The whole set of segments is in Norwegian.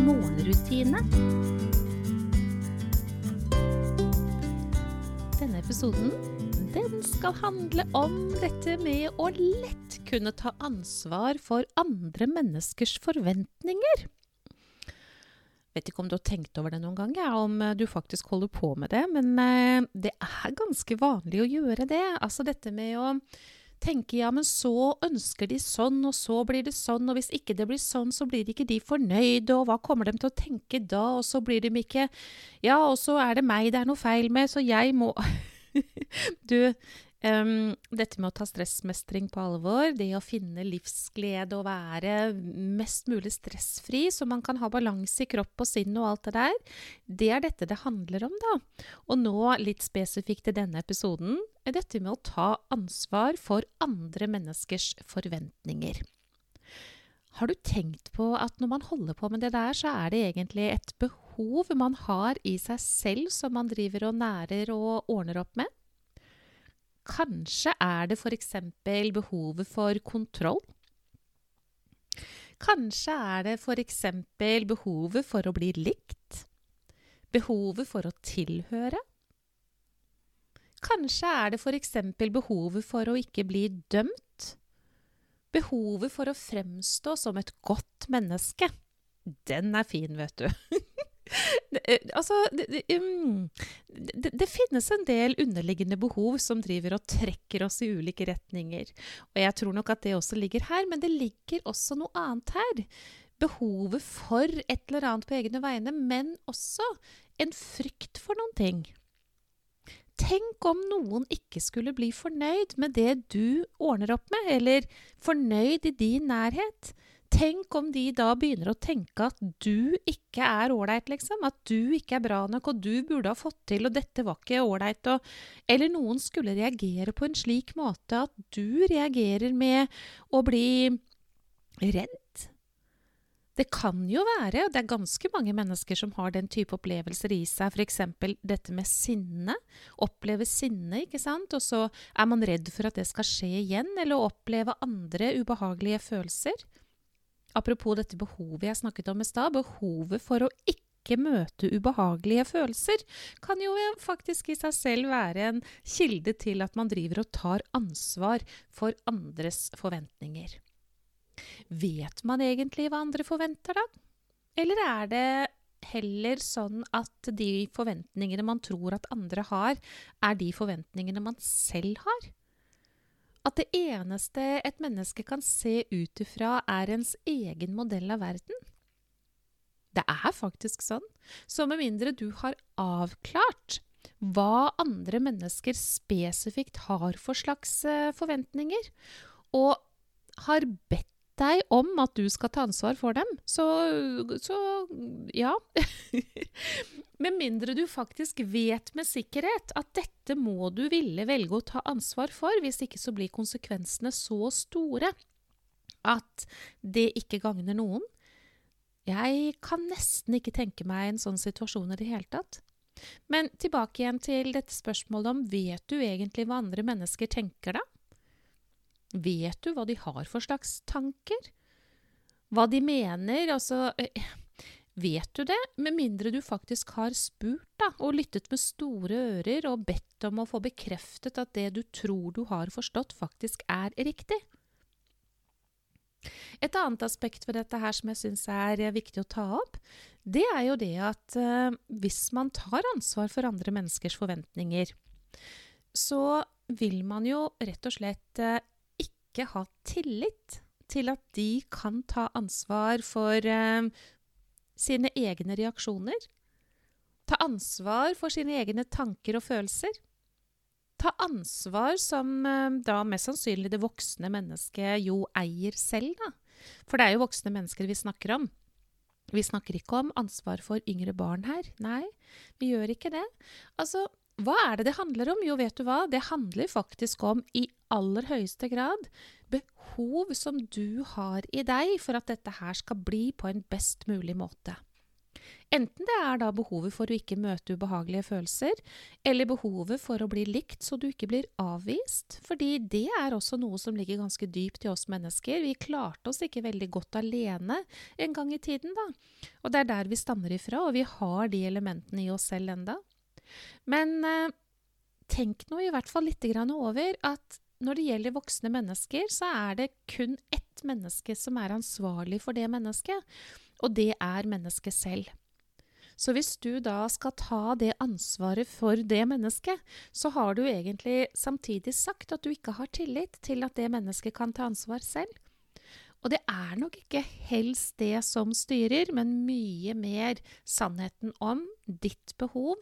morgenrutine. Denne episoden den skal handle om dette med å lett kunne ta ansvar for andre menneskers forventninger. Vet ikke om du har tenkt over det noen gang, ja, om eh, du faktisk holder på med det. Men eh, det er ganske vanlig å gjøre det. Altså dette med å tenke ja, men så ønsker de sånn, og så blir det sånn, og hvis ikke det blir sånn, så blir ikke de fornøyde, og hva kommer de til å tenke da, og så blir de ikke Ja, og så er det meg det er noe feil med, så jeg må Du, Um, dette med å ta stressmestring på alvor, det å finne livsglede og være mest mulig stressfri, så man kan ha balanse i kropp og sinn og alt det der, det er dette det handler om, da. Og nå, litt spesifikt til denne episoden, er dette med å ta ansvar for andre menneskers forventninger. Har du tenkt på at når man holder på med det der, så er det egentlig et behov man har i seg selv som man driver og nærer og ordner opp med? Kanskje er det f.eks. behovet for kontroll. Kanskje er det f.eks. behovet for å bli likt. Behovet for å tilhøre. Kanskje er det f.eks. behovet for å ikke bli dømt. Behovet for å fremstå som et godt menneske. Den er fin, vet du. Eh, altså det, det, det, finnes en del underliggende behov som driver og trekker oss i ulike retninger. Og jeg tror nok at det også ligger her, men det ligger også noe annet her. Behovet for et eller annet på egne vegne, men også en frykt for noen ting. Tenk om noen ikke skulle bli fornøyd med det du ordner opp med, eller fornøyd i din nærhet. Tenk om de da begynner å tenke at du ikke er ålreit, liksom. At du ikke er bra nok, og du burde ha fått til, og dette var ikke ålreit. Eller noen skulle reagere på en slik måte at du reagerer med å bli redd. Det kan jo være, og det er ganske mange mennesker som har den type opplevelser i seg, f.eks. dette med sinne. Oppleve sinne, ikke sant, og så er man redd for at det skal skje igjen, eller oppleve andre ubehagelige følelser. Apropos dette behovet jeg snakket om i stad, behovet for å ikke møte ubehagelige følelser, kan jo faktisk i seg selv være en kilde til at man driver og tar ansvar for andres forventninger. Vet man egentlig hva andre forventer, da? Eller er det heller sånn at de forventningene man tror at andre har, er de forventningene man selv har? At det eneste et menneske kan se ut ifra, er ens egen modell av verden. Det er faktisk sånn. Så med mindre du har avklart hva andre mennesker spesifikt har for slags eh, forventninger, og har bedt deg om at du skal ta ansvar for dem, så, så ja. med mindre du faktisk vet med sikkerhet at dette må du ville velge å ta ansvar for, hvis ikke så blir konsekvensene så store at det ikke gagner noen. Jeg kan nesten ikke tenke meg en sånn situasjon i det hele tatt. Men tilbake igjen til dette spørsmålet om vet du egentlig hva andre mennesker tenker, da? Vet du hva de har for slags tanker? Hva de mener? Altså eh, Vet du det, med mindre du faktisk har spurt da, og lyttet med store ører og bedt om å få bekreftet at det du tror du har forstått, faktisk er riktig? Et annet aspekt ved dette her som jeg syns er viktig å ta opp, det er jo det at eh, hvis man tar ansvar for andre menneskers forventninger, så vil man jo rett og slett uh, ikke ha tillit til at de kan ta ansvar for eh, sine egne reaksjoner. Ta ansvar for sine egne tanker og følelser. Ta ansvar som eh, da mest sannsynlig det voksne mennesket jo eier selv, da. For det er jo voksne mennesker vi snakker om. Vi snakker ikke om ansvar for yngre barn her. Nei, vi gjør ikke det. Altså, hva er det det handler om? Jo, vet du hva? Det handler faktisk om i aller høyeste grad behov som du har i deg for at dette her skal bli på en best mulig måte. Enten det er da behovet for å ikke møte ubehagelige følelser, eller behovet for å bli likt så du ikke blir avvist, fordi det er også noe som ligger ganske dypt i oss mennesker. Vi klarte oss ikke veldig godt alene en gang i tiden, da. Og det er der vi stammer ifra, og vi har de elementene i oss selv enda. Men eh, tenk nå i hvert fall litt over at når det gjelder voksne mennesker, så er det kun ett menneske som er ansvarlig for det mennesket, og det er mennesket selv. Så hvis du da skal ta det ansvaret for det mennesket, så har du egentlig samtidig sagt at du ikke har tillit til at det mennesket kan ta ansvar selv. Og det er nok ikke helst det som styrer, men mye mer sannheten om ditt behov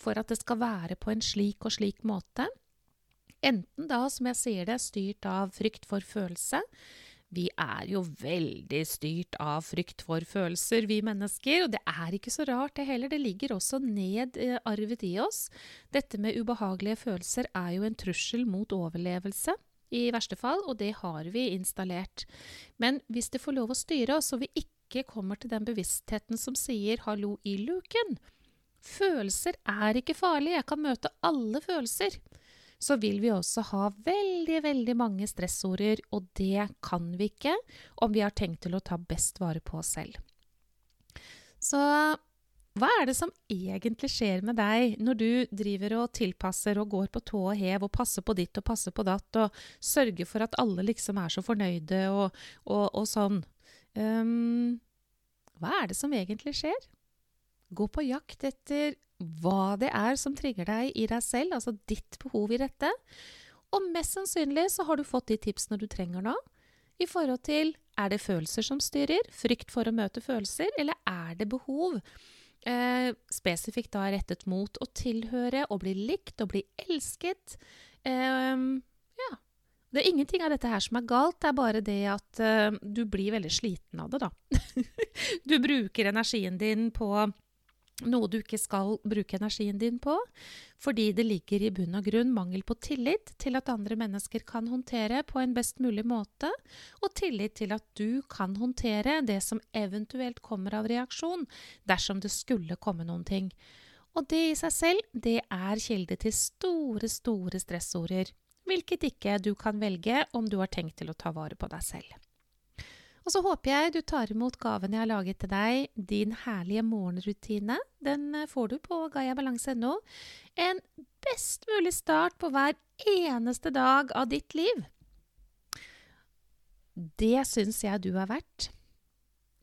for at det skal være på en slik og slik måte. Enten da, som jeg sier det, styrt av frykt for følelse, vi er jo veldig styrt av frykt for følelser, vi mennesker, og det er ikke så rart det heller. Det ligger også nedarvet i oss. Dette med ubehagelige følelser er jo en trussel mot overlevelse. I verste fall, og det har vi installert. Men hvis det får lov å styre oss, og vi ikke kommer til den bevisstheten som sier 'hallo i luken', følelser er ikke farlig, jeg kan møte alle følelser så vil vi også ha veldig, veldig mange stressorder, og det kan vi ikke om vi har tenkt til å ta best vare på oss selv. Så hva er det som egentlig skjer med deg når du driver og tilpasser og går på tå og hev og passer på ditt og passer på datt og sørger for at alle liksom er så fornøyde og, og, og sånn? Um, hva er det som egentlig skjer? Gå på jakt etter hva det er som trigger deg i deg selv, altså ditt behov i dette. Og mest sannsynlig så har du fått de tipsene du trenger nå, i forhold til er det følelser som styrer, frykt for å møte følelser, eller er det behov? Eh, spesifikt da rettet mot å tilhøre, å bli likt, å bli elsket. Eh, ja. Det er ingenting av dette her som er galt, det er bare det at eh, du blir veldig sliten av det, da. du bruker energien din på noe du ikke skal bruke energien din på, fordi det ligger i bunn og grunn mangel på tillit til at andre mennesker kan håndtere på en best mulig måte, og tillit til at du kan håndtere det som eventuelt kommer av reaksjon, dersom det skulle komme noen ting. Og det i seg selv, det er kilde til store, store stressorder, hvilket ikke du kan velge om du har tenkt til å ta vare på deg selv. Og så håper jeg du tar imot gaven jeg har laget til deg, din herlige morgenrutine. Den eh, får du på gayabalanse.no. En best mulig start på hver eneste dag av ditt liv. Det syns jeg du er verdt.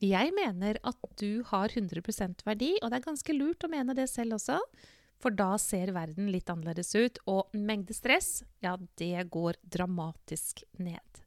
Jeg mener at du har 100% verdi, og det er ganske lurt å mene det selv også. For da ser verden litt annerledes ut, og mengde stress, ja, det går dramatisk ned.